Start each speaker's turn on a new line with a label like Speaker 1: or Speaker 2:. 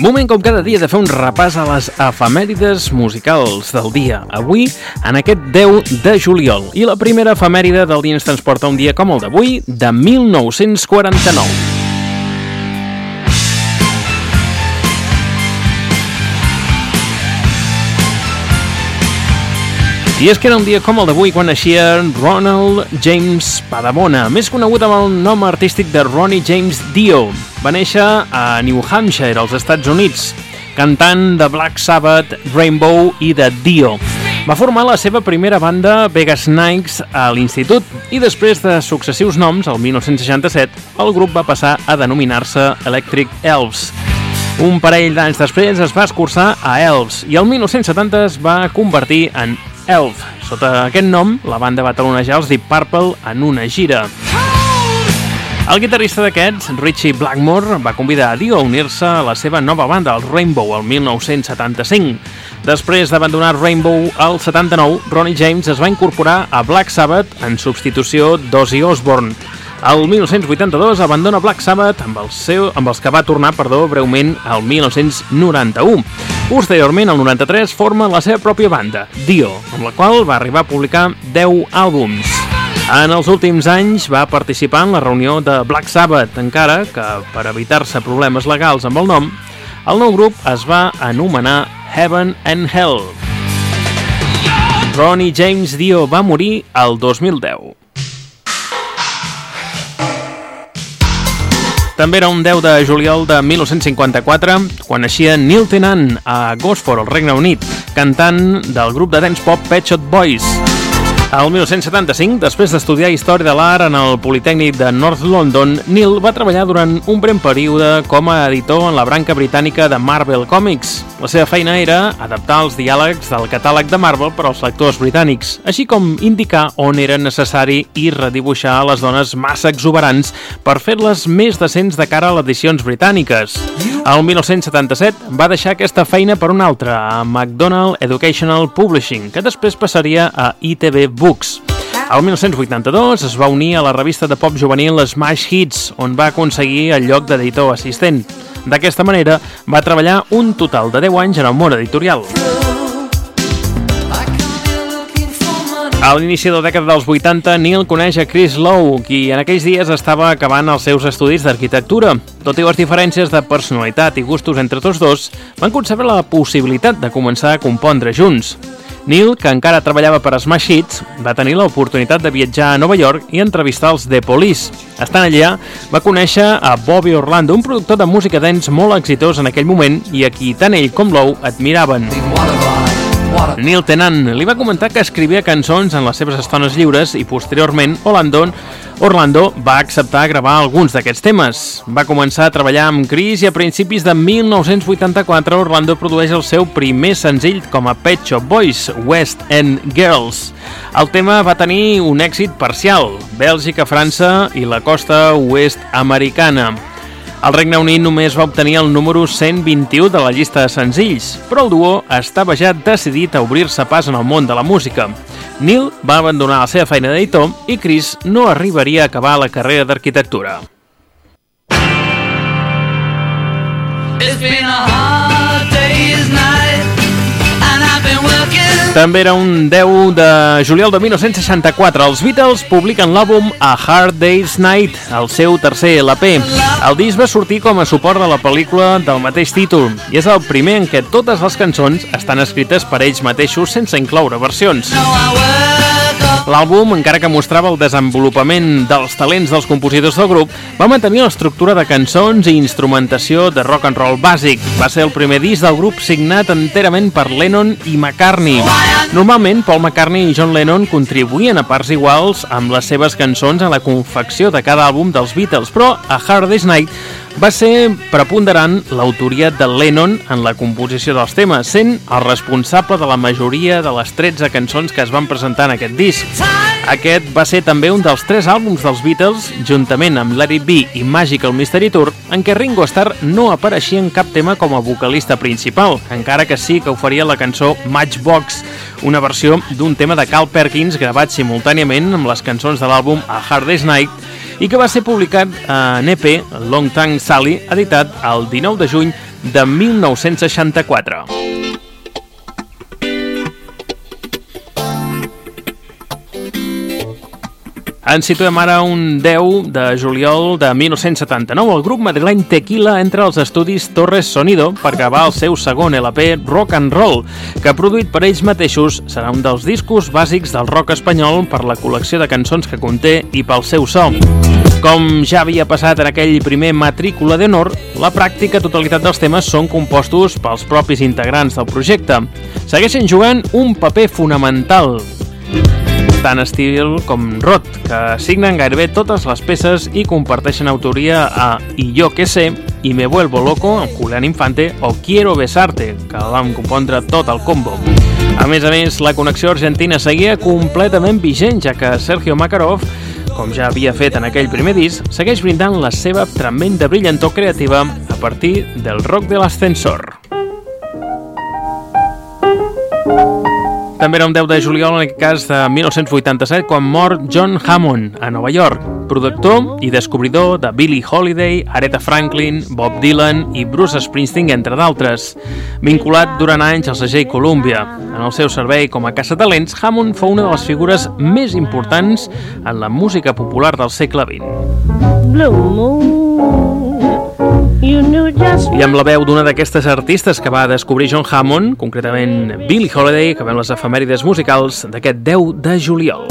Speaker 1: Moment com cada dia de fer un repàs a les efemèrides musicals del dia. Avui, en aquest 10 de juliol. I la primera efemèride del dia ens transporta un dia com el d'avui, de 1949. I és que era un dia com el d'avui quan naixia Ronald James Padabona, més conegut amb el nom artístic de Ronnie James Dio. Va néixer a New Hampshire, als Estats Units, cantant de Black Sabbath, Rainbow i de Dio. Va formar la seva primera banda Vegas Nikes a l'institut i després de successius noms, el 1967, el grup va passar a denominar-se Electric Elves. Un parell d'anys després es va escurçar a Elves i el 1970 es va convertir en Elf. Sota aquest nom, la banda va talonejar els Deep Purple en una gira. El guitarrista d'aquests, Richie Blackmore, va convidar a Dio a unir-se a la seva nova banda, el Rainbow, el 1975. Després d'abandonar Rainbow al 79, Ronnie James es va incorporar a Black Sabbath en substitució d'Ozzy Osbourne. El 1982 abandona Black Sabbath amb, el seu, amb els que va tornar perdó, breument al 1991. Posteriorment, el 93, forma la seva pròpia banda, Dio, amb la qual va arribar a publicar 10 àlbums. En els últims anys va participar en la reunió de Black Sabbath, encara que, per evitar-se problemes legals amb el nom, el nou grup es va anomenar Heaven and Hell. Ronnie James Dio va morir el 2010. També era un 10 de juliol de 1954 quan naixia Neil Tennant a Gosford, al Regne Unit, cantant del grup de dance pop Pet Shop Boys. Al 1975, després d'estudiar Història de l'Art en el Politècnic de North London, Neil va treballar durant un breu període com a editor en la branca britànica de Marvel Comics. La seva feina era adaptar els diàlegs del catàleg de Marvel per als lectors britànics, així com indicar on era necessari i redibuixar les dones massa exuberants per fer-les més decents de cara a les edicions britàniques. El 1977 va deixar aquesta feina per una altra, a McDonald Educational Publishing, que després passaria a ITV Books. El 1982 es va unir a la revista de pop juvenil Smash Hits, on va aconseguir el lloc d'editor assistent. D'aquesta manera, va treballar un total de 10 anys en el món editorial. A l'inici de la dècada dels 80, Neil coneix a Chris Lowe, qui en aquells dies estava acabant els seus estudis d'arquitectura. Tot i les diferències de personalitat i gustos entre tots dos, van concebre la possibilitat de començar a compondre junts. Neil, que encara treballava per Smash Hits, va tenir l'oportunitat de viatjar a Nova York i entrevistar els The Police. Estant allà, va conèixer a Bobby Orlando, un productor de música dance molt exitós en aquell moment i a qui tant ell com Lowe admiraven. Neil Tennant li va comentar que escrivia cançons en les seves estones lliures i posteriorment Orlando, Orlando va acceptar gravar alguns d'aquests temes. Va començar a treballar amb Chris i a principis de 1984 Orlando produeix el seu primer senzill com a Pet Shop Boys, West End Girls. El tema va tenir un èxit parcial, Bèlgica, França i la costa oest americana. El Regne Unit només va obtenir el número 121 de la llista de senzills, però el duo estava ja decidit a obrir-se pas en el món de la música. Neil va abandonar la seva feina d'editor i Chris no arribaria a acabar la carrera d'arquitectura. It's been a hard també era un 10 de juliol de 1964. Els Beatles publiquen l'àlbum A Hard Day's Night, el seu tercer LP. El disc va sortir com a suport de la pel·lícula del mateix títol i és el primer en què totes les cançons estan escrites per ells mateixos sense incloure versions. L'àlbum, encara que mostrava el desenvolupament dels talents dels compositors del grup, va mantenir l'estructura de cançons i instrumentació de rock and roll bàsic. Va ser el primer disc del grup signat enterament per Lennon i McCartney. Normalment, Paul McCartney i John Lennon contribuïen a parts iguals amb les seves cançons a la confecció de cada àlbum dels Beatles, però a Hard Day's Night va ser preponderant l'autoria de Lennon en la composició dels temes, sent el responsable de la majoria de les 13 cançons que es van presentar en aquest disc. Aquest va ser també un dels tres àlbums dels Beatles, juntament amb It Be i Magical Mystery Tour, en què Ringo Starr no apareixia en cap tema com a vocalista principal, encara que sí que oferia la cançó Matchbox, una versió d'un tema de Carl Perkins gravat simultàniament amb les cançons de l'àlbum A Hard Day's Night i que va ser publicat en EP Long Tongue Sally, editat el 19 de juny de 1964. Ens situem ara un 10 de juliol de 1979. El grup madrileny Tequila entra als estudis Torres Sonido per gravar el seu segon LP Rock and Roll, que produït per ells mateixos serà un dels discos bàsics del rock espanyol per la col·lecció de cançons que conté i pel seu so. Com ja havia passat en aquell primer matrícula d'honor, la pràctica totalitat dels temes són compostos pels propis integrants del projecte. Segueixen jugant un paper fonamental tant estil com Rot, que signen gairebé totes les peces i comparteixen autoria a I yo que sé, i Me vuelvo loco, Julián Infante, o Quiero besarte, que vam compondre tot el combo. A més a més, la connexió argentina seguia completament vigent, ja que Sergio Makarov com ja havia fet en aquell primer disc, segueix brindant la seva tremenda brillantor creativa a partir del rock de l'ascensor. També era un 10 de juliol, en aquest cas de 1987, quan mor John Hammond, a Nova York, productor i descobridor de Billie Holiday, Aretha Franklin, Bob Dylan i Bruce Springsteen, entre d'altres. Vinculat durant anys al segell Columbia. En el seu servei com a caçatalents, Hammond fou una de les figures més importants en la música popular del segle XX. Blue Moon i amb la veu d'una d'aquestes artistes que va descobrir John Hammond, concretament Billie Holiday, que veiem les efemèrides musicals d'aquest 10 de juliol.